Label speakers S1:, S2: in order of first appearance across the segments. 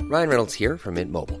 S1: Ryan Reynolds here from Mint Mobile.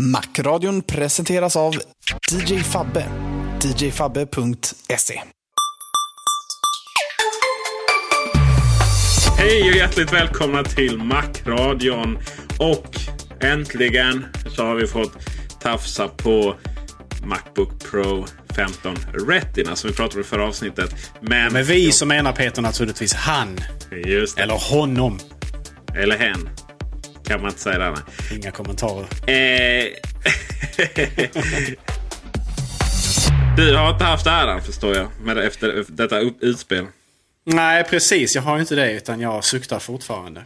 S2: Macradion presenteras av DJ Fabbe. djfabbe.se
S3: Hej och hjärtligt välkomna till Macradion. Och äntligen så har vi fått tafsa på Macbook Pro 15 Retina som vi pratade om i förra avsnittet. Men,
S4: Med vi så menar Peter naturligtvis han.
S3: Just det.
S4: Eller honom.
S3: Eller hen. Kan man inte säga där. nej.
S4: Inga kommentarer.
S3: Eh... du har inte haft äran förstår jag. Med efter detta utspel.
S4: Nej, precis. Jag har inte det utan jag suktar fortfarande.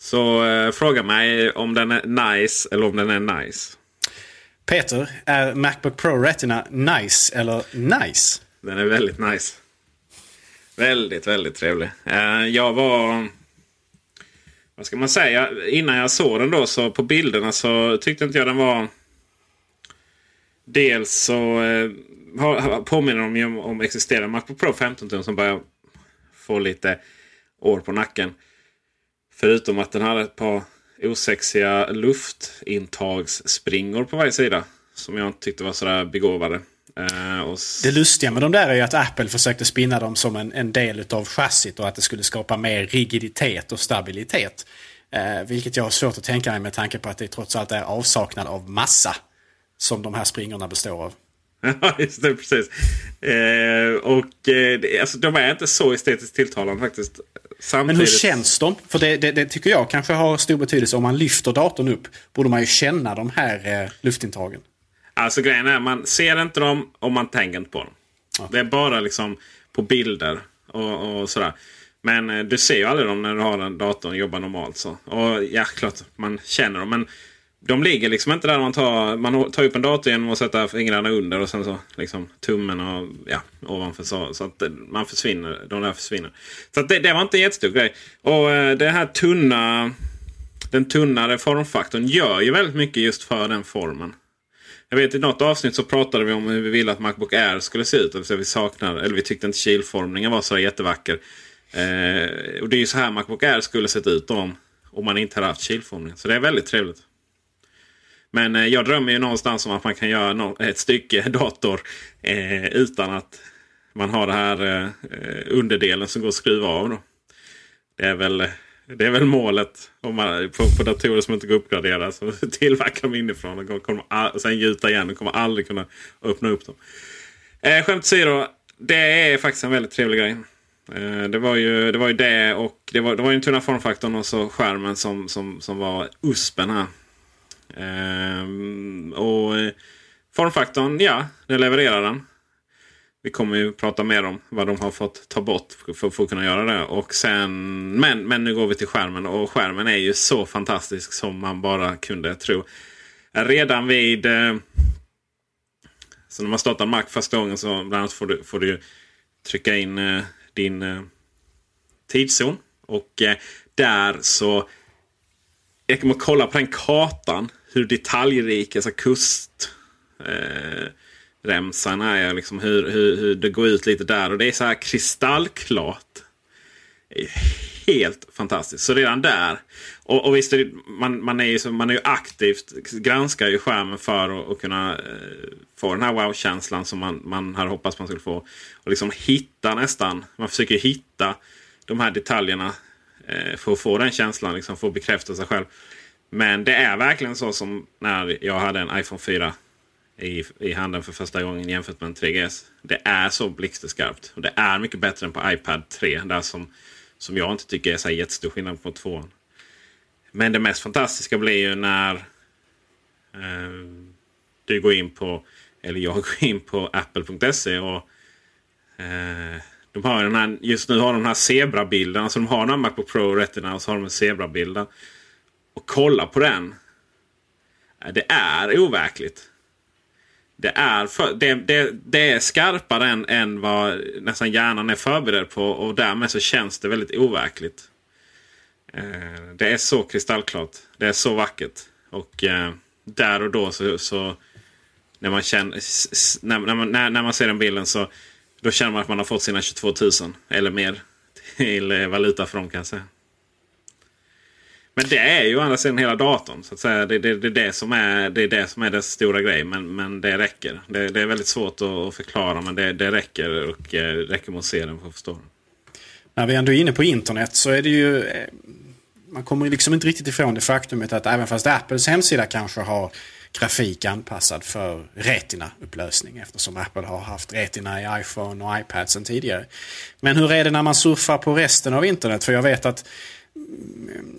S3: Så eh, fråga mig om den är nice eller om den är nice.
S4: Peter, är Macbook Pro Retina nice eller nice?
S3: Den är väldigt nice. Väldigt, väldigt trevlig. Eh, jag var... Vad ska man säga? Innan jag såg den då så på bilderna så tyckte inte jag den var... Dels så eh, påminner de ju om, om existerande Macbook Pro 15 tum som börjar få lite år på nacken. Förutom att den hade ett par osexiga luftintagsspringor på varje sida. Som jag inte tyckte var sådär begåvade. S-
S4: Det lustiga med de där är ju att Apple försökte spinna dem som en, en del av chassit och att det skulle skapa mer rigiditet och stabilitet. Eh, vilket jag har svårt att tänka mig med tanke på att det trots allt är avsaknad av massa som de här springorna består av.
S3: Ja, just det. Precis. Eh, och eh, alltså, de är inte så estetiskt tilltalande faktiskt. Samtidigt...
S4: Men hur känns de? För det, det, det tycker jag kanske har stor betydelse. Om man lyfter datorn upp borde man ju känna de här eh, luftintagen.
S3: Alltså grejen är man ser inte dem och man tänker inte på dem. Det är bara liksom på bilder och, och sådär. Men eh, du ser ju aldrig dem när du har en dator och jobbar normalt. Så. Och ja, klart man känner dem. Men de ligger liksom inte där man tar, man tar upp en dator genom att sätta fingrarna under och sen så liksom tummen och ja, ovanför så, så att eh, man försvinner. De där försvinner. Så det, det var inte en jättestor grej. Och eh, det här tunna, den tunnare formfaktorn gör ju väldigt mycket just för den formen. Jag vet i något avsnitt så pratade vi om hur vi ville att Macbook Air skulle se ut. Alltså vi saknar, eller vi tyckte inte kilformningen var så jättevacker. Eh, och det är ju så här Macbook Air skulle sett ut om, om man inte hade haft kilformning. Så det är väldigt trevligt. Men eh, jag drömmer ju någonstans om att man kan göra no ett stycke dator eh, utan att man har det här eh, eh, underdelen som går att skruva av. Då. Det är väl, eh, det är väl målet om man, på, på datorer som inte går att uppgradera. Så tillverka dem inifrån och kommer- all- sen gjuta igen. och kommer aldrig kunna öppna upp dem. Eh, skämt åsido. Det är faktiskt en väldigt trevlig grej. Eh, det, var ju, det var ju det och det var, det var ju den tunna formfaktorn och så skärmen som, som, som var uspen här. Eh, och formfaktorn, ja, det levererar den. Vi kommer ju prata mer om vad de har fått ta bort för, för, att kunna göra det. Och sen, men, men nu går vi till skärmen och skärmen är ju så fantastisk som man bara kunde tro. Redan vid... Eh, så när man startar Mac första gången så bland annat får du, får du trycka in eh, din eh, tidszon. Och eh, där så... Jag kommer kolla på den kartan. Hur detaljrik alltså kust... Eh, remsan är. Liksom hur, hur, hur det går ut lite där. Och det är så här kristallklart. Helt fantastiskt. Så redan där. Och, och visst, det, man, man, är ju, man är ju aktivt granskar ju skärmen för att, att kunna eh, få den här wow-känslan som man, man hade hoppats man skulle få. Och liksom hitta nästan. Man försöker hitta de här detaljerna eh, för att få den känslan. Liksom, för att bekräfta sig själv. Men det är verkligen så som när jag hade en iPhone 4 i, i handen för första gången jämfört med en 3GS. Det är så blixtskarpt. Och det är mycket bättre än på iPad 3. Där som, som jag inte tycker är så jättestor skillnad på 2. Men det mest fantastiska blir ju när eh, du går in på, eller jag går in på apple.se och eh, de har den här, just nu har de den här zebrabilden. Alltså de har en Macbook Pro Retina och så har de en zebrabilden. Och kolla på den. Eh, det är overkligt. Det är, för, det, det, det är skarpare än, än vad nästan hjärnan är förberedd på. Och därmed så känns det väldigt overkligt. Eh, det är så kristallklart. Det är så vackert. Och eh, där och då så, så när, man känner, när, när, man, när, när man ser den bilden så då känner man att man har fått sina 22 000 eller mer till eh, valuta valuta från kan jag säga. Men det är ju å andra sidan hela datorn. Så att säga. Det, det, det, är det som är det är det som är det stora grejen. Men, men det räcker. Det, det är väldigt svårt att, förklara men det, det räcker. Och eh, räcker med att se den för att förstå den.
S4: När vi ändå är inne på internet så är det ju... Eh, man kommer liksom inte riktigt ifrån det faktumet att även fast Apples hemsida kanske har grafik anpassad för Retina-upplösning eftersom Apple har haft Retina i iPhone och iPad sedan tidigare. Men hur är det när man surfar på resten av internet? För jag vet att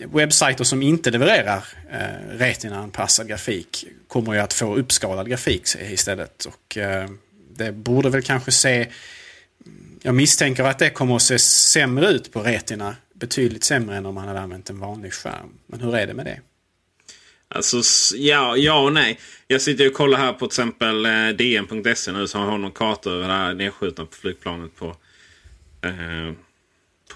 S4: webbsajter som inte levererar eh, Retina-anpassad grafik kommer ju att få uppskalad grafik istället. Och eh, det borde väl kanske se... Jag misstänker att det kommer att se sämre ut på Retina. Betydligt sämre än om man hade använt en vanlig skärm. Men hur är det med det?
S3: Alltså ja, ja och nej. Jag sitter och kollar här på till exempel eh, dn.se nu som har någon karta över det här nedskjutna på flygplanet på, eh,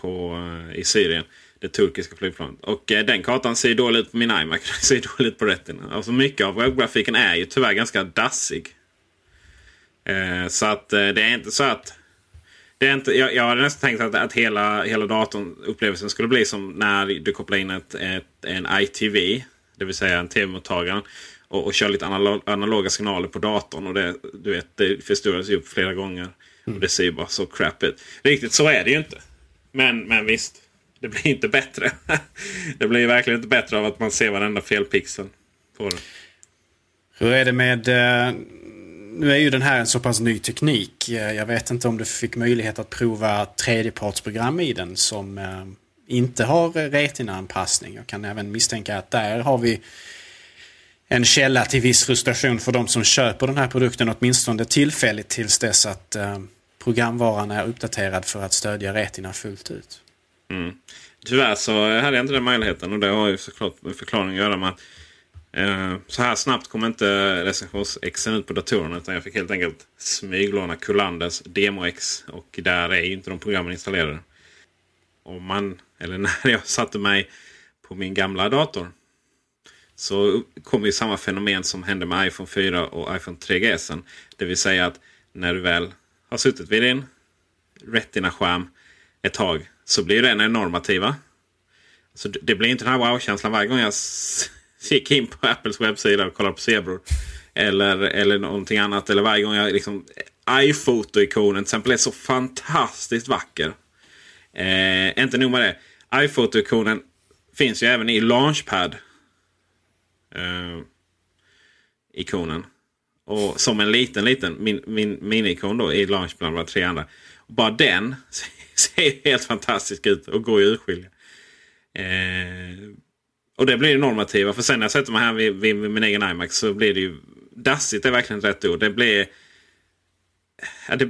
S3: på, eh, i Syrien det turkiska flygplanet. Och eh, den kartan ser ju dålig ut på min iMac. Den ser dåligt ut på Retina. Alltså mycket av webbgrafiken är ju tyvärr ganska dassig. Eh, så att eh, det är inte så att... Det är inte, jag, jag hade nästan tänkt att, att hela, hela datorn, upplevelsen skulle bli som när du kopplar in ett, ett en ITV. Det vill säga en tv-mottagare. Och, och kör lite analog, analoga signaler på datorn. Och det, du vet, det förstoras ju upp flera gånger. Mm. Och det ser ju bara så crap ut. Riktigt så är det ju inte. Men, men visst. Det blir inte bättre. det blir verkligen inte bättre av att man ser varenda felpixel på den.
S4: Hur är det med... Eh, nu är ju den här en så pass ny teknik. Eh, jag vet inte om du fick möjlighet att prova tredjepartsprogram i den som eh, inte har retina-anpassning. Jag kan även misstänka att där har vi en källa till viss frustration för de som köper den här produkten åtminstone tillfälligt tills dess att programvaran är uppdaterad för att stödja Retina fullt ut.
S3: Mm. Tyvärr så hade jag inte den möjligheten och det har ju såklart med förklaringen att göra med att eh, så här snabbt kom inte recensionsexen ut på datorerna utan jag fick helt enkelt smyglåna Kulanders DemoX och där är ju inte de programmen installerade. Om man, eller när jag satte mig på min gamla dator så kom ju samma fenomen som hände med iPhone 4 och iPhone 3GS. Det vill säga att när du väl har suttit vid din Retina-skärm ett tag så blir den normativa. Så det blir inte den här wow-känslan varje gång jag gick in på Apples webbsida och kollade på zebror. Eller, eller någonting annat. Eller varje gång jag liksom... Eh, iPhoto-ikonen till exempel är så fantastiskt vacker. Eh, inte nog med det. iPhoto-ikonen finns ju även i Launchpad. Eh, ikonen. Och som en liten, liten min, min, mini-ikon då i Launchpad med tre andra. Och bara den ser helt fantastisk ut och går att urskilja. Eh, och det blir det normativa. För sen när jag sätter mig här vid, vid, vid min egen iMac så blir det ju... Dassigt är verkligen rätt ord. Det blir... Ja, det,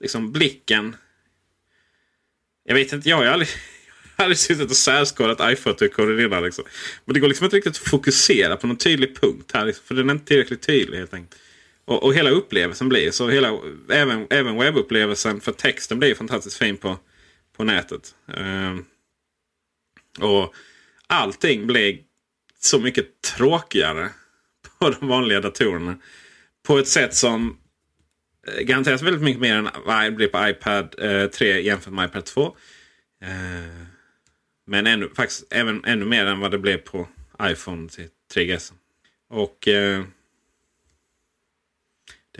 S3: liksom blicken... Jag vet inte, jag har ju aldrig, jag har aldrig suttit och särskådat iPhoto-koden innan. Liksom. Men det går liksom inte riktigt att fokusera på någon tydlig punkt här. Liksom, för den är inte tillräckligt tydlig helt enkelt. Och, och hela upplevelsen blir så. Hela, även, även webbupplevelsen för texten blir fantastiskt fin på, på nätet. Uh, Och allting blir så mycket tråkigare på de vanliga datorerna. På ett sätt som eh, garanteras väldigt mycket mer än vad det blir på iPad eh, 3 jämfört med iPad 2. Eh, men ännu, faktiskt även ännu mer än vad det blev på iPhone till 3GS. Och eh,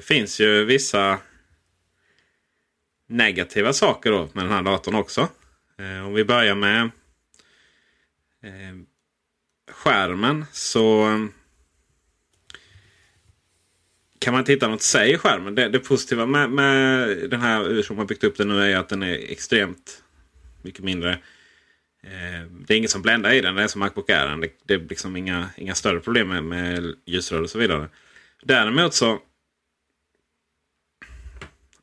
S3: det finns ju vissa negativa saker då med den här datorn också. Eh, om vi börjar med eh, skärmen så eh, kan man titta något säger skärmen. Det, det positiva med, med den här som har byggt upp den nu är att den är extremt mycket mindre. Eh, det är inget som bländar i den. Det är som Macbook Air. Det, det är liksom inga, inga större problem med, med ljusrör och så vidare. Däremot så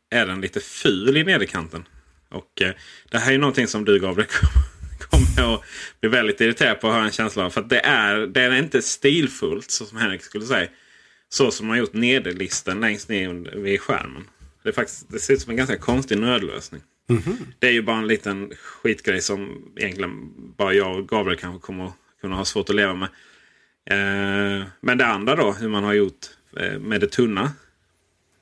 S3: är den lite ful i nederkanten. Och eh, det här är någonting som du Gabriel kommer att bli väldigt irriterad på att ha en känsla av. För det är, det är inte stilfullt så som Henrik skulle säga. Så som man har gjort nederlisten längst ner vid skärmen. Det, är faktiskt, det ser ut som en ganska konstig nödlösning. Mm -hmm. Det är ju bara en liten skitgrej som egentligen bara jag och Gabriel kanske kommer att kunna ha svårt att leva med. Eh, men det andra då, hur man har gjort eh, med det tunna.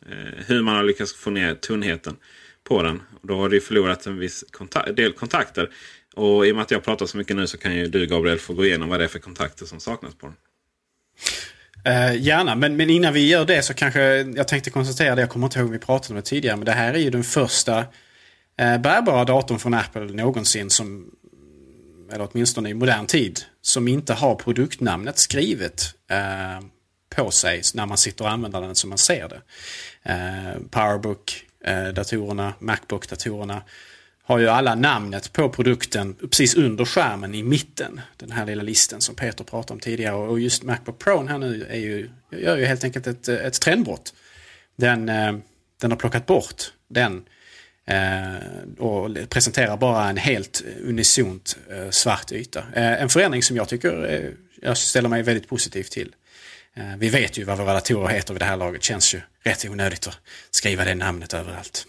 S3: Eh, hur man har lyckats få ner tunnheten på den. Då har det förlorat en viss kontak del kontakter. Och i och med att jag pratar så mycket nu så kan ju du Gabriel få gå igenom vad det är för kontakter som saknas på den.
S4: Uh, gärna, men, men innan vi gör det så kanske jag tänkte konstatera det. Jag kommer inte ihåg om vi pratade om det tidigare. Men det här är ju den första uh, bärbara datorn från Apple någonsin som, eller åtminstone i modern tid, som inte har produktnamnet skrivet uh, på sig när man sitter och använder den som man ser det. Eh, Powerbook-datorerna, eh, Macbook-datorerna har ju alla namnet på produkten precis under skärmen i mitten. Den här lilla listen som Peter pratade om tidigare. Och just Macbook Pro här nu är ju, gör ju helt enkelt ett, ett trendbrott. Den, eh, den har plockat bort den eh, och presenterar bara en helt unisont eh, svart yta. Eh, en förändring som jag tycker jag ställer mig väldigt positiv till. Vi vet ju vad våra datorer heter vid det här laget. Känns ju rätt onödigt att skriva det namnet överallt.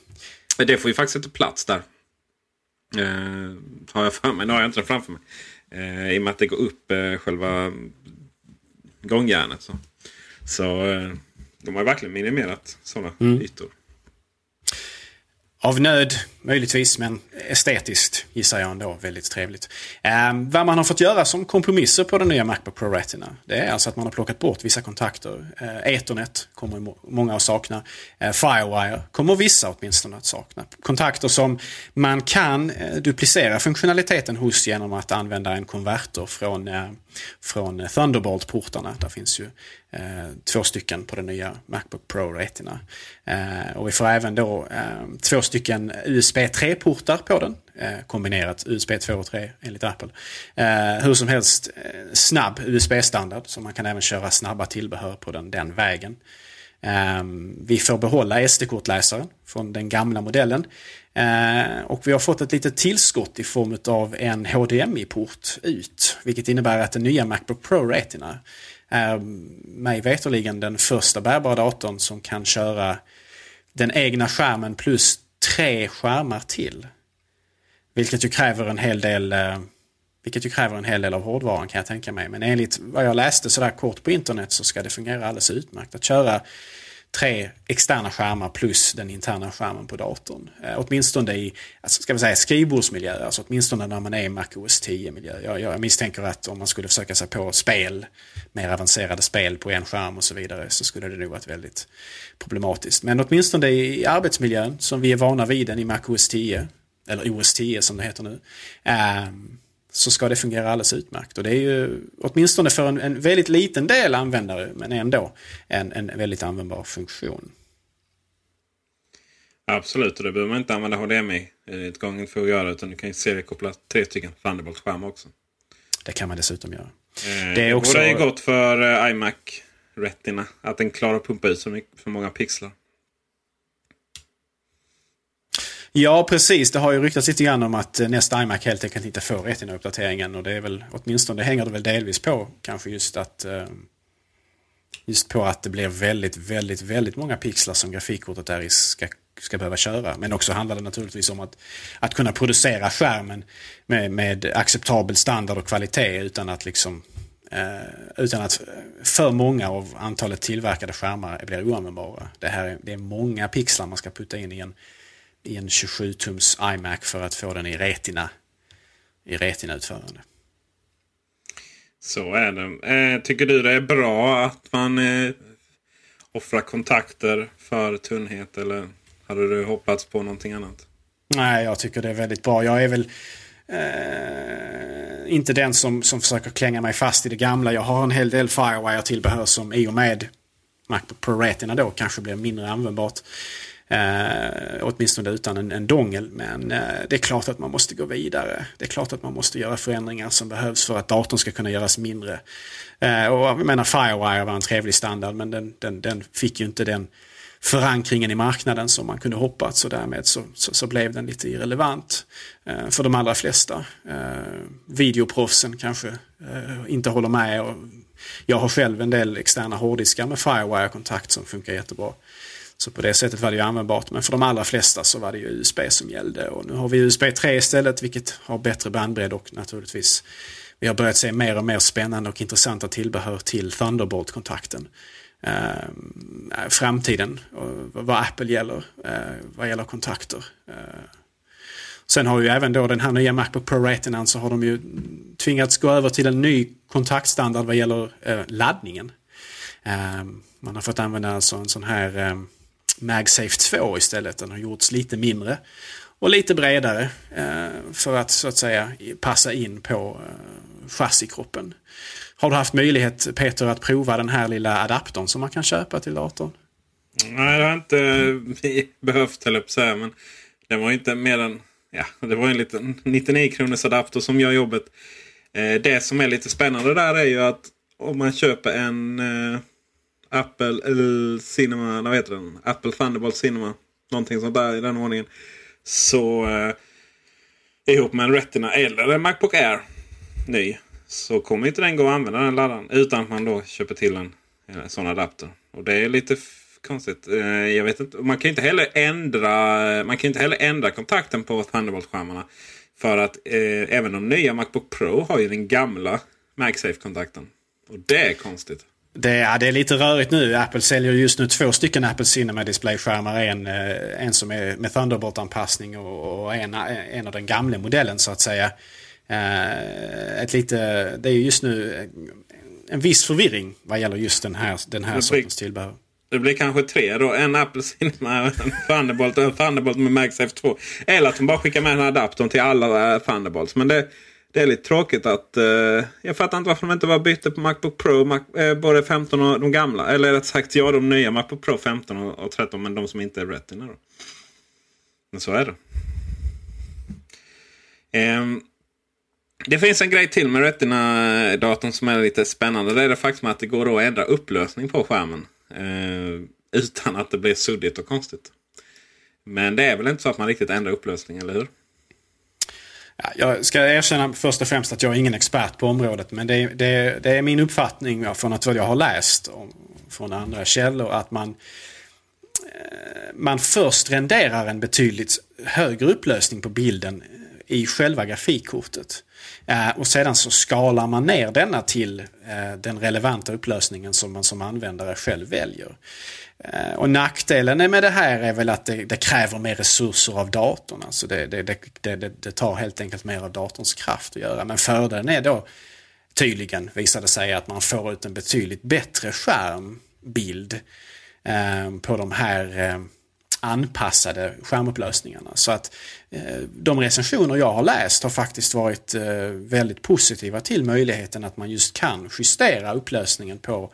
S3: Det får ju faktiskt inte plats där. Eh, har jag för mig. Nu har jag inte den framför mig. Eh, I och med att det går upp eh, själva gångjärnet. Så, så eh, de har verkligen minimerat sådana mm. ytor.
S4: Av nöd, möjligtvis, men estetiskt gissar jag ändå väldigt trevligt. Eh, vad man har fått göra som kompromisser på den nya Macbook Pro Retina, det är alltså att man har plockat bort vissa kontakter. Eh, Ethernet kommer många att sakna. Eh, Firewire kommer vissa åtminstone att sakna. Kontakter som man kan eh, duplicera funktionaliteten hos genom att använda en konverter från, eh, från Thunderbolt-portarna. Där finns ju Eh, två stycken på den nya Macbook Pro Retina. Eh, och vi får även då eh, två stycken USB USB 3-portar på den. Eh, kombinerat USB 2 och 3 enligt Apple. Eh, hur som helst eh, snabb USB-standard så man kan även köra snabba tillbehör på den den vägen. Ehm, vi får behålla SD-kortläsaren från den gamla modellen. Och vi har fått ett litet tillskott i form av en HDMI-port ut. Vilket innebär att den nya Macbook Pro Retina är mig veterligen den första bärbara datorn som kan köra den egna skärmen plus tre skärmar till. Vilket ju kräver en hel del eh, vilket ju kräver en hel del av hårdvaran kan jag tänka mig. Men enligt vad jag läste sådär kort på internet så ska det fungera alldeles utmärkt. Att köra tre externa skärmar plus den interna skärmen på datorn. Eh, åtminstone i alltså, ska vi säga, skrivbordsmiljö, alltså åtminstone när man är i Mac OS 10-miljö. Jag, jag misstänker att om man skulle försöka sig på spel, mer avancerade spel på en skärm och så vidare, så skulle det nog varit väldigt problematiskt. Men åtminstone i arbetsmiljön, som vi är vana vid den i Mac OS 10, eller OS 10 som det heter nu, eh, så ska det fungera alldeles utmärkt. Och det är ju åtminstone för en, en väldigt liten del användare, men ändå en, en väldigt användbar funktion.
S3: Absolut, och det behöver man inte använda HDMI-utgången för att göra utan du kan ju seriekoppla tre stycken Thunderbolt-skärmar också.
S4: Det kan man dessutom göra.
S3: Eh, det är också... Det är gott för uh, iMac Retina att den klarar att pumpa ut så mycket för många pixlar.
S4: Ja, precis. Det har ju ryktats lite grann om att eh, nästa iMac helt enkelt inte får Retina-uppdateringen. Och det är väl åtminstone, det hänger det väl delvis på kanske just att, eh, Just på att det blir väldigt, väldigt, väldigt många pixlar som grafikkortet där ska, ska behöva köra. Men också handlar det naturligtvis om att, att kunna producera skärmen med, med acceptabel standard och kvalitet utan att liksom eh, utan att för många av antalet tillverkade skärmar blir oanvändbara. Det, här är, det är många pixlar man ska putta in i en, i en 27-tums iMac för att få den i retina i retina-utförande.
S3: Så är det. Eh, tycker du det är bra att man eh, offrar kontakter för tunnhet eller hade du hoppats på någonting annat?
S4: Nej, jag tycker det är väldigt bra. Jag är väl eh, inte den som, som försöker klänga mig fast i det gamla. Jag har en hel del Firewire-tillbehör som i och med Macbook Pro Retina då kanske blir mindre användbart. Eh, åtminstone utan en, en dongel. Men eh, det är klart att man måste gå vidare. Det är klart att man måste göra förändringar som behövs för att datorn ska kunna göras mindre. Eh, och jag menar Firewire var en trevlig standard men den, den, den fick ju inte den förankringen i marknaden som man kunde hoppats och därmed så, så, så blev den lite irrelevant eh, för de allra flesta. Eh, videoproffsen kanske eh, inte håller med. Och jag har själv en del externa hårddiskar med Firewire-kontakt som funkar jättebra. Så på det sättet var det ju användbart. Men för de allra flesta så var det ju USB som gällde. Och nu har vi USB 3 istället vilket har bättre bandbredd och naturligtvis vi har börjat se mer och mer spännande och intressanta tillbehör till Thunderbolt-kontakten. Eh, framtiden, vad Apple gäller, eh, vad gäller kontakter. Eh. Sen har ju även då den här nya Macbook Pro Retinan så har de ju tvingats gå över till en ny kontaktstandard vad gäller eh, laddningen. Eh, man har fått använda alltså en sån här eh, MagSafe 2 istället. Den har gjorts lite mindre och lite bredare eh, för att så att säga passa in på eh, chassikroppen. Har du haft möjlighet Peter att prova den här lilla adaptern som man kan köpa till datorn?
S3: Nej, det har inte eh, behövt höll jag på säga. Men det var inte mer än ja, det var en liten 99 kronors adapter som gör jobbet. Eh, det som är lite spännande där är ju att om man köper en Apple eller Cinema, vad heter den? Apple Thunderbolt Cinema. Någonting sånt där i den ordningen. Så eh, ihop med en Retina eller en Macbook Air ny. Så kommer inte den gå att använda den laddaren. Utan att man då köper till en, en sån adapter. Och det är lite konstigt. Eh, jag vet inte. Man kan inte heller ändra, man kan inte heller ändra kontakten på Thunderbolt-skärmarna. För att eh, även de nya Macbook Pro har ju den gamla MagSafe-kontakten. Och det är konstigt.
S4: Det, ja, det är lite rörigt nu. Apple säljer just nu två stycken Apple Cinema Display-skärmar. En, eh, en som är med Thunderbolt-anpassning och, en, en av den gamla modellen så att säga. Eh, ett lite, det är just nu en viss förvirring vad gäller just den här, den här sortens tillbehör.
S3: Det blir kanske tre då. En Apple Cinema, en Thunderbolt och en Thunderbolt med MagSafe 2. Eller att de bara skickar med den här adaptern till alla Thunderbolts. Men det, det är lite tråkigt att... Eh, jag fattar inte varför de inte bara bytte på Macbook Pro. Mac, eh, både 15 och de gamla. Eller rätt sagt, ja de nya Macbook Pro 15 och, och 13. Men de som inte är Retina då. Men så är det. Um, det finns en grej till med Retina-datorn som är lite spännande. Det är det faktum att det går att ändra upplösning på skärmen. Uh, utan att det blir suddigt och konstigt. Men det är väl inte så att man riktigt ändrar upplösning, eller hur?
S4: Jag ska erkänna först och främst att jag är ingen expert på området. Men det, det, det är min uppfattning från att vad jag har läst om, från andra källor. Att man, eh, man först renderar en betydligt högre upplösning på bilden eh, i själva grafikkortet. Eh, och sedan så skalar man ner denna till den relevanta upplösningen som man som användare själv väljer. Eh, och nackdelen med det här är väl att det, det kräver mer resurser av datorn. Alltså det, det, det, tar helt enkelt mer av datorns kraft att göra. Men fördelen är då tydligen, visade sig, att man får ut en betydligt bättre skärmbild eh, på de här eh, anpassade skärmupplösningarna. Så att eh, de recensioner jag har läst har faktiskt varit eh, väldigt positiva till möjligheten att man just kan justera upplösningen på eh,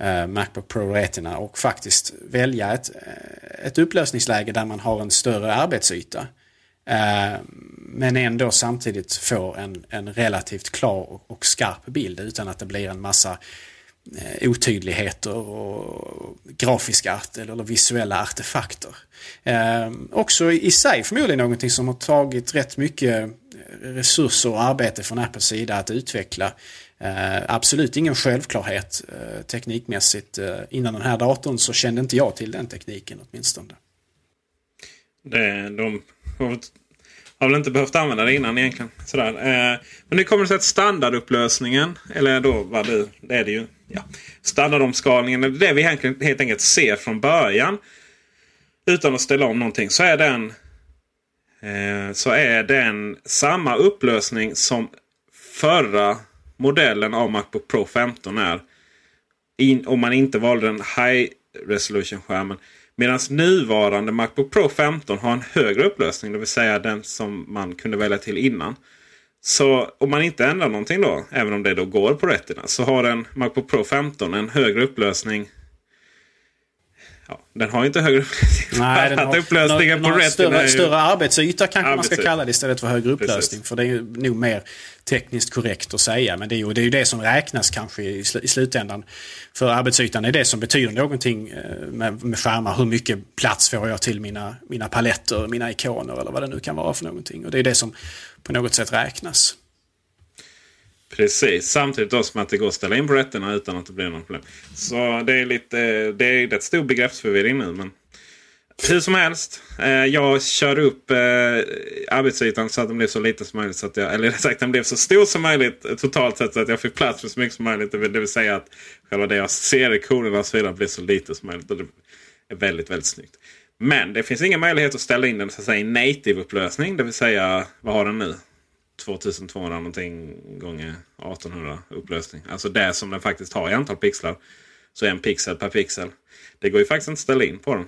S4: Eh, Macbook Pro Retina och faktiskt välja ett, eh, ett upplösningsläge där man har en större arbetsyta. Eh, men ändå samtidigt få en, en relativt klar och, och skarp bild utan att det blir en massa otydligheter och grafiska art eller visuella artefakter. Eh, också i sig förmodligen någonting som har tagit rätt mycket resurser och arbete från Apples sida att utveckla. Eh, absolut ingen självklarhet eh, teknikmässigt. Eh, innan den här datorn så kände inte jag till den tekniken åtminstone.
S3: Det, de har väl inte behövt använda det innan egentligen. Sådär. Men nu kommer det sig att standardupplösningen, eller då vad det, det är det ju. Ja, standardomskalningen, det vi helt, helt enkelt ser från början. Utan att ställa om någonting så är den så är den samma upplösning som förra modellen av Macbook Pro 15 är. In, om man inte valde den High Resolution-skärmen. Medan nuvarande Macbook Pro 15 har en högre upplösning. Det vill säga den som man kunde välja till innan. Så om man inte ändrar någonting då, även om det då går på Retina, så har en Macbook Pro 15 en högre upplösning Ja, den har inte högre upplösning.
S4: Nej, den har, upplösningen någon, på någon större, ju... större arbetsyta kanske man ska kalla det istället för högre upplösning. Precis. För det är ju nog mer tekniskt korrekt att säga. Men det är ju det, är ju det som räknas kanske i, i slutändan. För arbetsytan är det som betyder någonting eh, med, med skärmar. Hur mycket plats får jag till mina, mina paletter, mina ikoner eller vad det nu kan vara för någonting. Och det är det som på något sätt räknas.
S3: Precis, samtidigt då som att det går att ställa in på rätterna utan att det blir något problem. Så det är lite, det är rätt stor begreppsförvirring nu. Men hur som helst, eh, jag körde upp eh, arbetsytan så att den blev så liten som möjligt. Så att jag, eller rätt sagt den blev så stor som möjligt totalt sett så att jag fick plats för så mycket som möjligt. Det vill säga att själva det jag ser i koderna och så vidare blir så lite som möjligt. Och det är väldigt, väldigt snyggt. Men det finns ingen möjlighet att ställa in den så att säga, i native-upplösning. Det vill säga, vad har den nu? 2200 någonting gånger 1800 upplösning. Alltså det som den faktiskt har i antal pixlar. Så en pixel per pixel. Det går ju faktiskt inte att ställa in på den.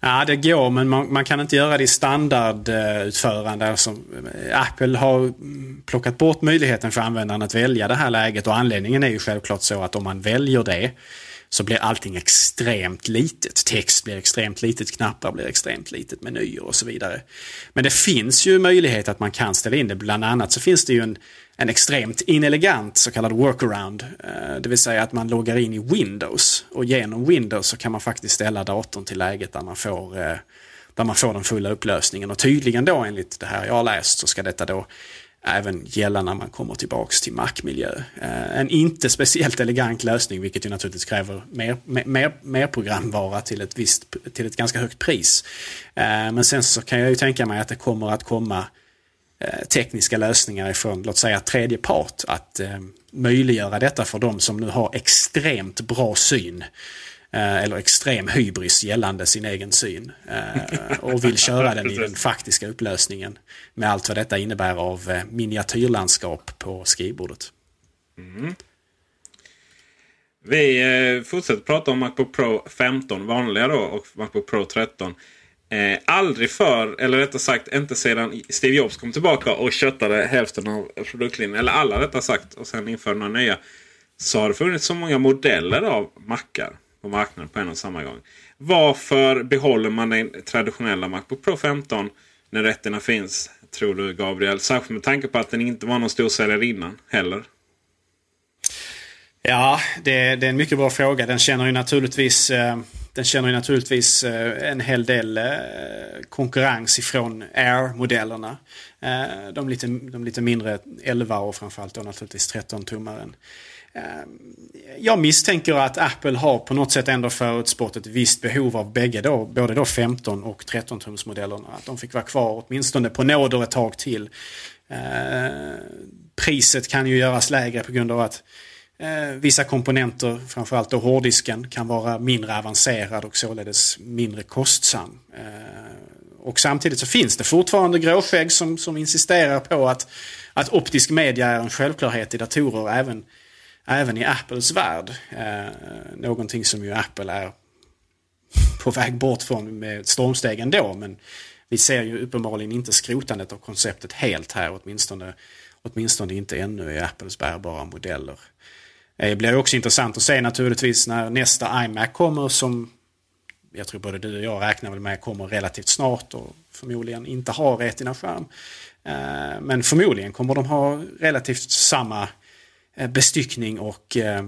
S4: Ja, det går men man, man kan inte göra det i standardutförande. Alltså, Apple har plockat bort möjligheten för användaren att välja det här läget och anledningen är ju självklart så att om man väljer det så blir allting extremt litet. Text blir extremt litet, knappar blir extremt litet, menyer och så vidare. Men det finns ju möjlighet att man kan ställa in det. Bland annat så finns det ju en, en extremt inelegant så kallad workaround. Eh, det vill säga att man loggar in i Windows och genom Windows så kan man faktiskt ställa datorn till läget där man får eh, där man får den fulla upplösningen. Och tydligen då enligt det här jag har läst så ska detta då även gälla när man kommer tillbaks till Mac-miljö. Eh, en inte speciellt elegant lösning vilket ju naturligtvis kräver mer, mer, mer programvara till ett, visst, till ett ganska högt pris. Eh, men sen så kan jag ju tänka mig att det kommer att komma eh, tekniska lösningar ifrån, låt säga tredje part, att möjliggöra detta för de som nu har extremt bra syn eller extrem hybris gällande sin egen syn. Eh, och vill köra den i den faktiska upplösningen. Med allt vad detta innebär av eh, miniatyrlandskap på skrivbordet. Mm.
S3: Vi fortsätter prata om Macbook Pro 15 vanliga då och Macbook Pro 13. Eh, aldrig för, eller rättare sagt inte sedan Steve Jobs kom tillbaka och köttade hälften av produktlinjen. Eller alla rättare sagt och sen införde några nya. Så har det funnits så många modeller av mackar på marknaden på en och samma gång. Varför behåller man den traditionella Macbook Pro 15 när rätterna finns? Tror du Gabriel? Särskilt med tanke på att den inte var någon storsäljare innan heller.
S4: Ja, det, det, är en mycket bra fråga. Den känner ju naturligtvis, eh, den känner ju naturligtvis eh, en hel del eh, konkurrens ifrån Air-modellerna. De lite, de lite mindre 11 och framförallt då naturligtvis 13-tummaren. Ehm, jag misstänker att Apple har på något sätt ändå förutspått ett visst behov av bägge då, både då 15 och 13 tumsmodellerna. Att de fick vara kvar åtminstone på nåder ett tag till. Eh, priset kan ju göras lägre på grund av att eh, vissa komponenter, framförallt då hårddisken, kan vara mindre avancerad och således mindre kostsam. Eh, och samtidigt så finns det fortfarande gråskägg som, som insisterar på att, att optisk media är en självklarhet i datorer även även i Apples värld. Eh, någonting som ju Apple är på väg bort från med stormsteg ändå. Men vi ser ju uppenbarligen inte skrotandet av konceptet helt här, åtminstone, åtminstone inte ännu i Apples bärbara modeller. Eh, det blir också intressant att se naturligtvis när nästa iMac kommer som jag tror både du och jag räknar väl med kommer relativt snart och förmodligen inte har Retina-skärm. Eh, men förmodligen kommer de ha relativt samma Eh, Eh, bestyckning och, eh,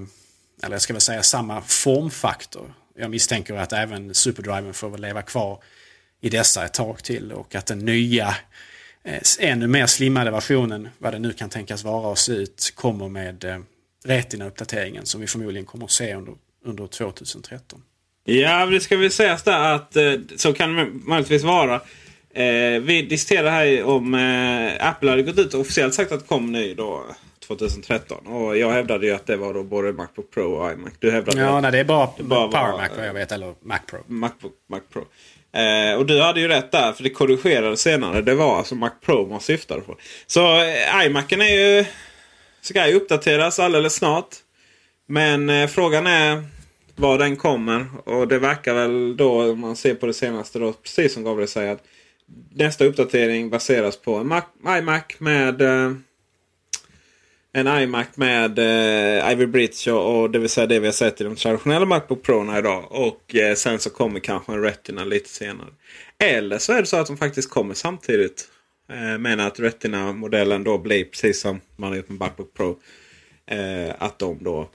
S4: eller jag ska väl säga samma formfaktor. Jag misstänker att även superdriven får väl leva kvar i dessa ett tag till och att den nya eh, ännu mer slimmade versionen, vad det nu kan tänkas vara och se ut, kommer med Retina-uppdateringen som vi förmodligen kommer att se under, under 2013.
S3: Ja, det ska väl sägas där att så kan det möjligtvis vara. Eh, vi diskuterade här om eh, Apple hade gått ut och officiellt sagt att det kom ny då 2013. Och jag hävdade ju att det var då både Macbook Pro och iMac. Du hävdade
S4: Ja,
S3: att
S4: nej, det är bara,
S3: bara
S4: Power Mac vad jag vet, eller Mac Pro.
S3: Macbook Mac Pro. Eh, och du hade ju rätt där, för det korrigerades senare. Det var alltså Mac Pro man syftade på. Så eh, iMacen är ju... Ska ju uppdateras alldeles snart. Men eh, frågan är var den kommer. Och det verkar väl då, om man ser på det senaste, då, precis som Gabriel säger. att Nästa uppdatering baseras på en Mac, iMac med eh, en iMac med eh, Ivy Bridge och, och det vill säga det vi har sett i de traditionella Macbook Pro idag. Och eh, sen så kommer kanske en Retina lite senare. Eller så är det så att de faktiskt kommer samtidigt. Eh, men att Retina-modellen då blir precis som man har gjort med Macbook Pro. Eh, att de då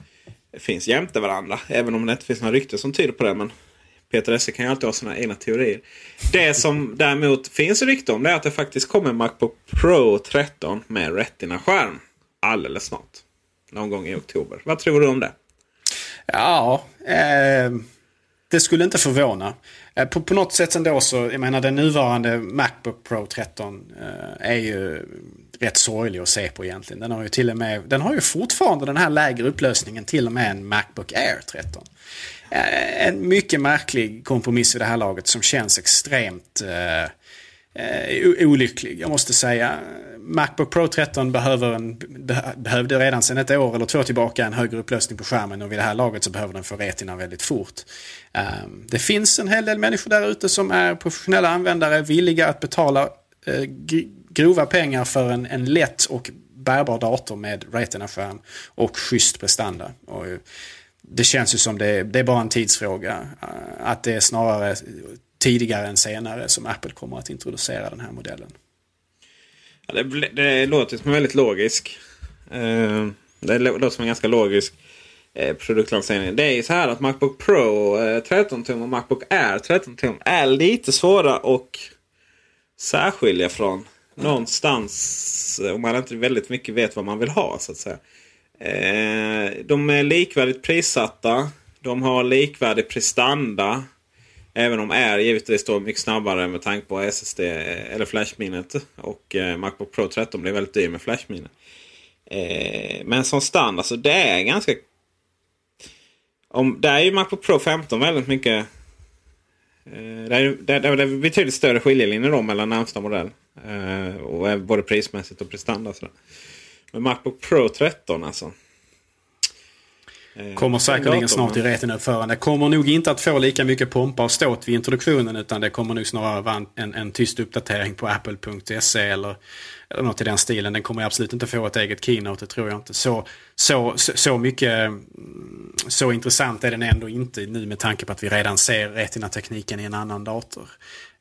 S3: finns jämte varandra. Även om det inte finns några rykten som tyder på det. Men Peter Esse kan ju alltid ha sina egna teorier. Det som däremot finns rykte om det är att det faktiskt kommer Macbook Pro 13 med Retina-skärm. Alldeles snart. Någon gång i oktober. Vad tror du om det?
S4: Ja, eh, det skulle inte förvåna. Eh, på, på något sätt ändå så, jag menar den nuvarande Macbook Pro 13 eh, är ju rätt sorglig att se på egentligen. Den har ju till och med, den har ju fortfarande den här lägre upplösningen till och med en Macbook Air 13. Eh, en mycket märklig kompromiss i det här laget som känns extremt eh, eh, olycklig. Jag måste säga. Macbook Pro 13 behöver en, behövde redan sedan ett år eller två tillbaka en högre upplösning på skärmen och vid det här laget så behöver den få Retina väldigt fort. Ehm, det finns en hel del människor där ute som är professionella användare villiga att betala eh, grova pengar för en, en lätt och bärbar dator med Retina-skärm och schysst prestanda. Och, eh, det känns ju som det, det är bara en tidsfråga. Eh, att det är snarare tidigare än senare som Apple kommer att introducera den här modellen.
S3: Ja, det, det låter som en väldigt logisk. Eh, det låter som en ganska logisk eh, produktlansering. Det är ju så här att Macbook Pro eh, 13 tum och Macbook Air 13 tum är lite svåra att särskilja från. Någonstans om man inte väldigt mycket vet vad man vill ha så att säga. Eh, de är likvärdigt prissatta. De har likvärdig prestanda. Även om Air givetvis står mycket snabbare med tanke på SSD eller flashminnet. Och eh, Macbook Pro 13 blir väldigt dyr med flashminne. Eh, men som standard så det är ganska... Om, där är ju Macbook Pro 15 väldigt mycket... Eh, det, är, det, det är betydligt större skiljelinjer då mellan närmsta modell. Eh, och både prismässigt och prestanda. Men Macbook Pro 13 alltså.
S4: Eh, Kommer säkerligen snart i retinauppförande. Kommer nog inte att få lika mycket pompa och ståt vid introduktionen utan det kommer nog snarare vara en, en tyst uppdatering på apple.se eller, eller något i den stilen. Den kommer absolut inte få ett eget keynote, det tror jag inte. Så, så, så, så mycket så intressant är den ändå inte nu med tanke på att vi redan ser retina-tekniken i en annan dator.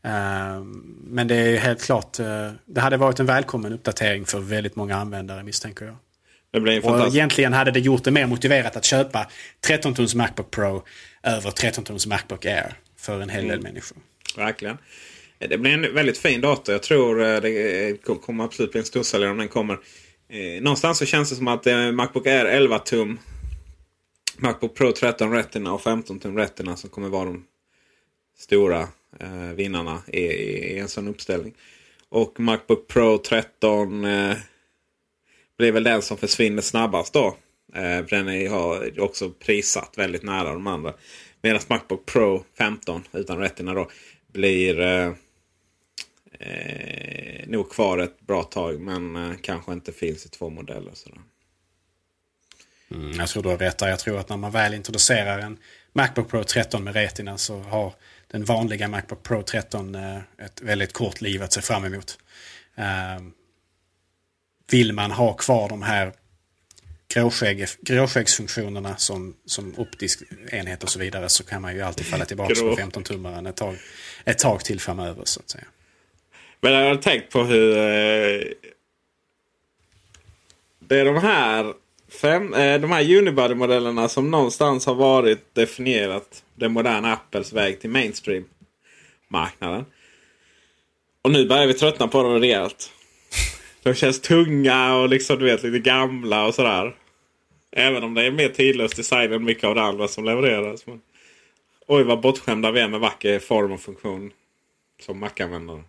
S4: Uh, men det är helt klart, uh, det hade varit en välkommen uppdatering för väldigt många användare misstänker jag.
S3: Det blir
S4: och egentligen hade det gjort det mer motiverat att köpa 13-tums Macbook Pro över 13-tums Macbook Air för en hel del mm. människor.
S3: Verkligen. Det blir en väldigt fin dator. Jag tror eh, det kommer absolut bli en storsäljare om den kommer. Eh, någonstans så känns det som att Macbook Air 11 tum, Macbook Pro 13 Retina och 15 tum Retina som kommer vara de stora eh, vinnarna i, en sån uppställning. Och Macbook Pro 13 blir väl den som försvinner snabbast då. Eh, den är, har också prissatt väldigt nära de andra. Medan Macbook Pro 15 utan Retina då blir eh, eh, nog kvar ett bra tag. Men eh, kanske inte finns i två modeller. Sådär.
S4: Mm, jag tror du har rätt där. Jag tror att när man väl introducerar en Macbook Pro 13 med Retina så har den vanliga Macbook Pro 13 eh, ett väldigt kort liv att se fram emot. Ehm, vill man ha kvar de här gråskägg, gråskäggsfunktionerna som, som optisk enhet och så vidare så kan man ju alltid falla tillbaka Grå. på 15-tummaren ett tag, ett tag till framöver så att säga.
S3: Men jag har tänkt på hur eh, det är de här fem, eh, de här Unibody-modellerna som någonstans har varit definierat den moderna Apples väg till mainstream-marknaden. Och nu börjar vi tröttna på dem rejält. De känns tunga och liksom du vet lite gamla och sådär. Även om det är mer tidlös design än mycket av det andra som levereras. Men... Oj vad bortskämda vi är med vacker form och funktion. Som Mac-användare.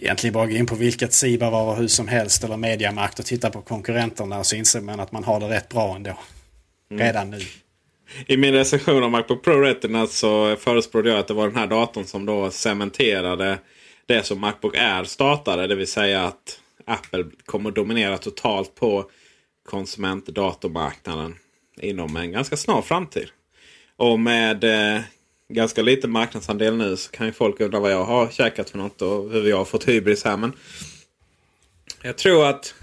S4: Egentligen bara gå in på vilket Siba-varuhus som helst eller Mediamarkt och titta på konkurrenterna och så inser man att man har det rätt bra ändå. Mm. Redan nu.
S3: I min recension av Macbook Pro Retina så förespråkade jag att det var den här datorn som då cementerade det som Macbook Air startade. Det vill säga att Apple kommer att dominera totalt på konsumentdatormarknaden inom en ganska snar framtid. Och med eh, ganska liten marknadsandel nu så kan ju folk undra vad jag har käkat för något och hur jag har fått hybris här. Men jag tror att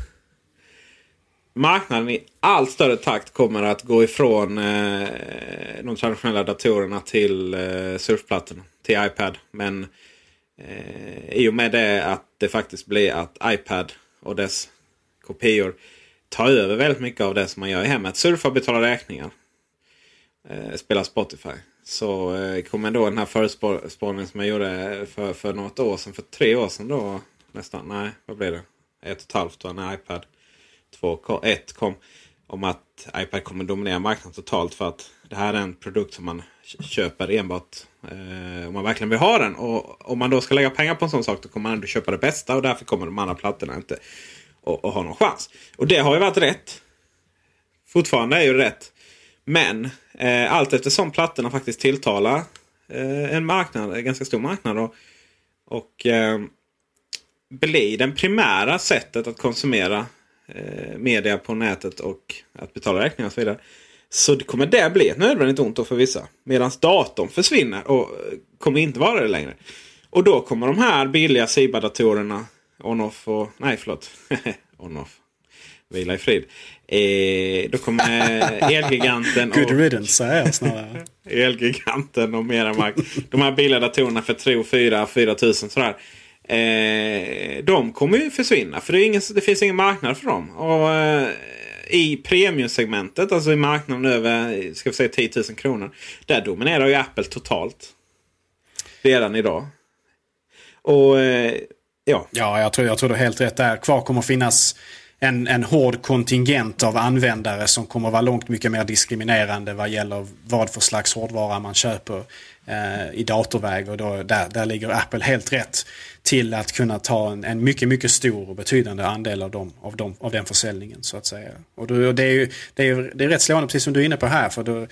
S3: marknaden i allt större takt kommer att gå ifrån eh, de traditionella datorerna till eh, surfplattorna, till iPad. Men eh, i och med det att det faktiskt blir att iPad och dess kopior tar över väldigt mycket av det som man gör i hemmet. Surfa, betala räkningar, eh, spela Spotify. Så eh, kommer då den här förutspårningen som jag gjorde för, för något år sedan, för tre år sedan då nästan. Nej, vad blir det? Ett och ett halvt då när iPad 2.1 kom. Om att iPad kommer dominera marknaden totalt för att det här är en produkt som man köper enbart eh, om man verkligen vill ha den. Och om man då ska lägga pengar på en sån sak då kommer man ändå köpa det bästa och därför kommer de andra plattorna inte att ha någon chans. Och det har ju varit rätt. Fortfarande är ju rätt. Men eh, allt eftersom plattorna faktiskt tilltalar eh, en marknad, en ganska stor marknad. Och, och eh, blir det primära sättet att konsumera media på nätet och att betala räkningar och så vidare. Så det kommer det bli ett nödvändigt ont för vissa. Medan datorn försvinner och eh, kommer inte vara det längre. Och då kommer de här billiga Siba-datorerna On-Off och... Nej förlåt. On-Off. Vila i frid. Eh, då kommer Elgiganten
S4: och... Good riddance säger jag snarare.
S3: Elgiganten och Meramark. de här billiga datorerna för 3 4 4 tusen sådär. Eh, de kommer ju försvinna. För det, ingen, det, finns ingen marknad för dem. Och eh, I premiumsegmentet, alltså i marknaden över ska vi säga 10 000 kronor. Där dominerar ju Apple totalt. Redan idag. Och eh, ja.
S4: Ja, jag tror, jag tror du har helt rätt där. Kvar kommer finnas en, en hård kontingent av användare som kommer vara långt mycket mer diskriminerande vad gäller vad för slags hårdvara man köper eh, i datorväg. Och då, där, där ligger Apple helt rätt till att kunna ta en, en mycket, mycket stor och betydande andel av, dem, av, dem, av den försäljningen. så att säga. Och då, det, är ju, det, är, det är rätt slående, precis som du är inne på här. för då,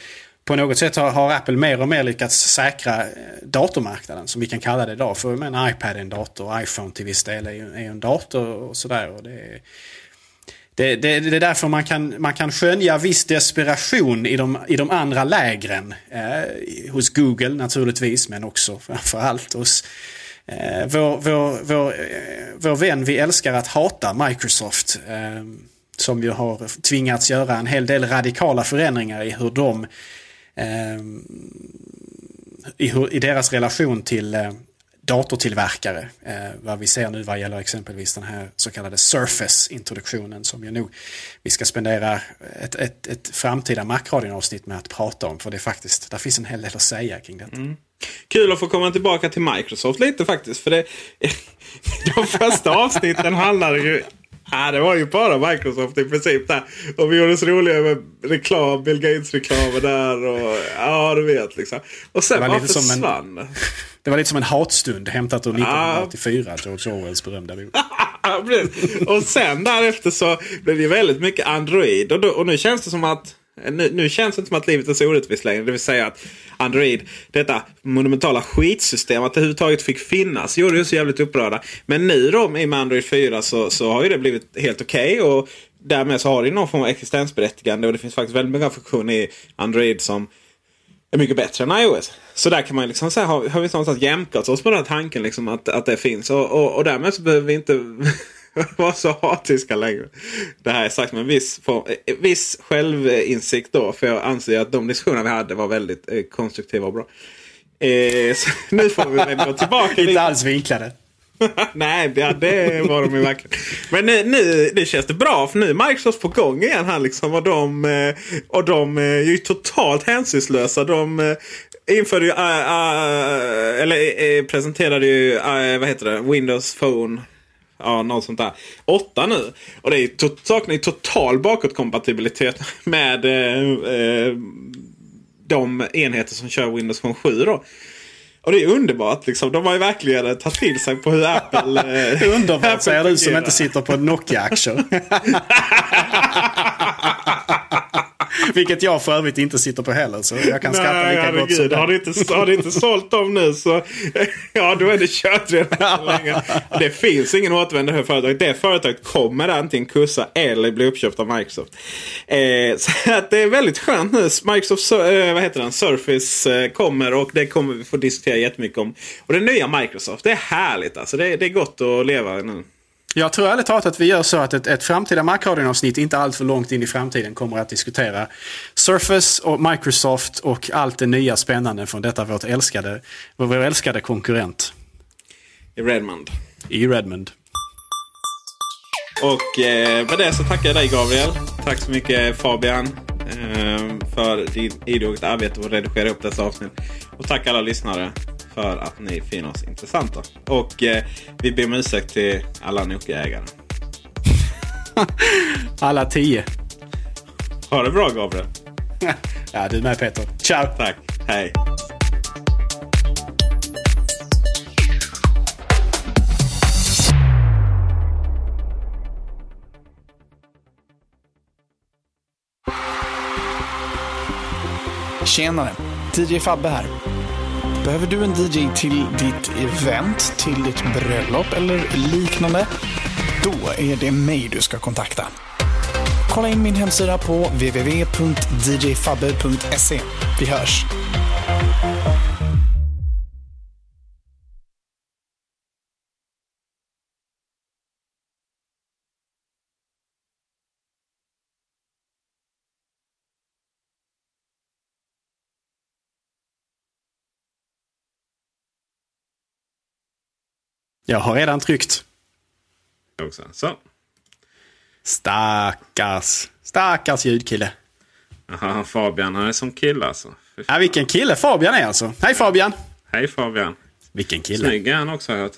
S4: på något sätt har, har, Apple mer och mer lyckats säkra eh, datormarknaden som vi kan kalla det idag. För en iPad är en dator, iPhone till viss del är, är en dator och sådär. Och det, det, det, det, är därför man kan, man kan skönja viss desperation i de, i de andra lägren. Eh, hos Google naturligtvis, men också framförallt hos eh, vår, vår, vår, eh, vår vän vi älskar att hata, Microsoft. Eh, som ju har tvingats göra en hel del radikala förändringar i hur de eh, i, hur, i deras relation till eh, datortillverkare. Eh, vad vi ser nu vad gäller exempelvis den här så kallade Surface-introduktionen som ju nog vi ska spendera ett, ett, ett framtida Macradion-avsnitt med att prata om. För det är faktiskt, där finns en hel del att säga kring detta. Mm.
S3: Kul att få komma tillbaka till Microsoft lite faktiskt. För det, de första avsnitten handlade ju Ja, det var ju bara Microsoft i princip där. Och vi gjorde så roliga med reklam, Bill Gates-reklamer där. Och, ja, du vet liksom. Och sen bara försvann.
S4: En, det var lite som en hatstund hämtat ur 1984, George Orwells berömda bok.
S3: och sen därefter så blev det väldigt mycket Android. Och, då, och nu känns det som att nu, nu, känns det inte som att livet är så orättvist längre. Det vill säga att Android, detta monumentala skitsystem, att det överhuvudtaget fick finnas, gjorde oss jävligt upprörda. Men nu då med Android 4 så, så har ju det blivit helt okej. Okay och därmed så har det någon form av existensberättigande. Och det finns faktiskt väldigt många funktioner i Android som är mycket bättre än iOS. Så där kan man liksom säga, har, har vi någonstans jämkat oss på den här tanken liksom att, att det finns. Och, och, och därmed så behöver vi inte vara så hatiska längre. Det här är sagt med viss, viss självinsikt då. För jag anser att de diskussioner vi hade var väldigt eh, konstruktiva och bra. Eh, nu får vi väl gå tillbaka.
S4: Inte alls vinklade.
S3: Nej, det, det var de ju verkligen. Men nu, nu, nu känns det bra för nu är Microsoft på gång igen här liksom. Och de, eh, och de eh, är ju totalt hänsynslösa. De eh, införde ju, uh, uh, eller uh, presenterade ju, vad heter det, Windows Phone Ja, något sånt där. Åtta nu. Och det är to saknar ju total bakåtkompatibilitet med de enheter som kör Windows Phone 7. Då. Och det är underbart. Liksom. De har ju verkligen tagit till sig på hur Apple... Eh,
S4: underbart säger du som inte sitter på Nokia-aktier. Vilket jag för övrigt inte sitter på heller. Så jag kan skratta
S3: Nej,
S4: lika gott som
S3: har du inte, har du inte sålt dem nu så ja, då är det kört redan länge. Det finns ingen återvändo för företaget. Det företaget kommer antingen kursa eller bli uppköpt av Microsoft. Eh, så att det är väldigt skönt nu. Microsoft eh, vad heter den? Surface eh, kommer och det kommer vi få diskutera jättemycket om. Och det nya Microsoft, det är härligt alltså. Det, det är gott att leva nu.
S4: Jag tror ärligt talat att vi gör så att ett, ett framtida Macradion-avsnitt inte allt för långt in i framtiden kommer att diskutera Surface och Microsoft och allt det nya spännande från detta vårt älskade, vår älskade konkurrent.
S3: I Redmond.
S4: I Redmond.
S3: Och eh, med det så tackar jag dig Gabriel. Tack så mycket Fabian. Eh, för din idogt arbete att redigera upp dessa avsnitt. Och tack alla lyssnare för att ni finner oss intressanta. Och eh, vi ber om ursäkt till alla Nokia-ägare.
S4: alla tio.
S3: Ha det bra Gabriel.
S4: ja, du med Peter. Ciao!
S3: Tack. Hej.
S2: Tjenare! DJ Fabbe här. Behöver du en DJ till ditt event, till ditt bröllop eller liknande? Då är det mig du ska kontakta. Kolla in min hemsida på www.djfabbe.se. Vi hörs!
S4: Jag har redan tryckt.
S3: Också. Så.
S4: Stackars, stackars ljudkille.
S3: Jaha, Fabian han är som kille alltså.
S4: Ja, vilken kille Fabian är alltså. Hej Fabian!
S3: Hej Fabian!
S4: Vilken kille.
S3: Snygg är han också har jag hört.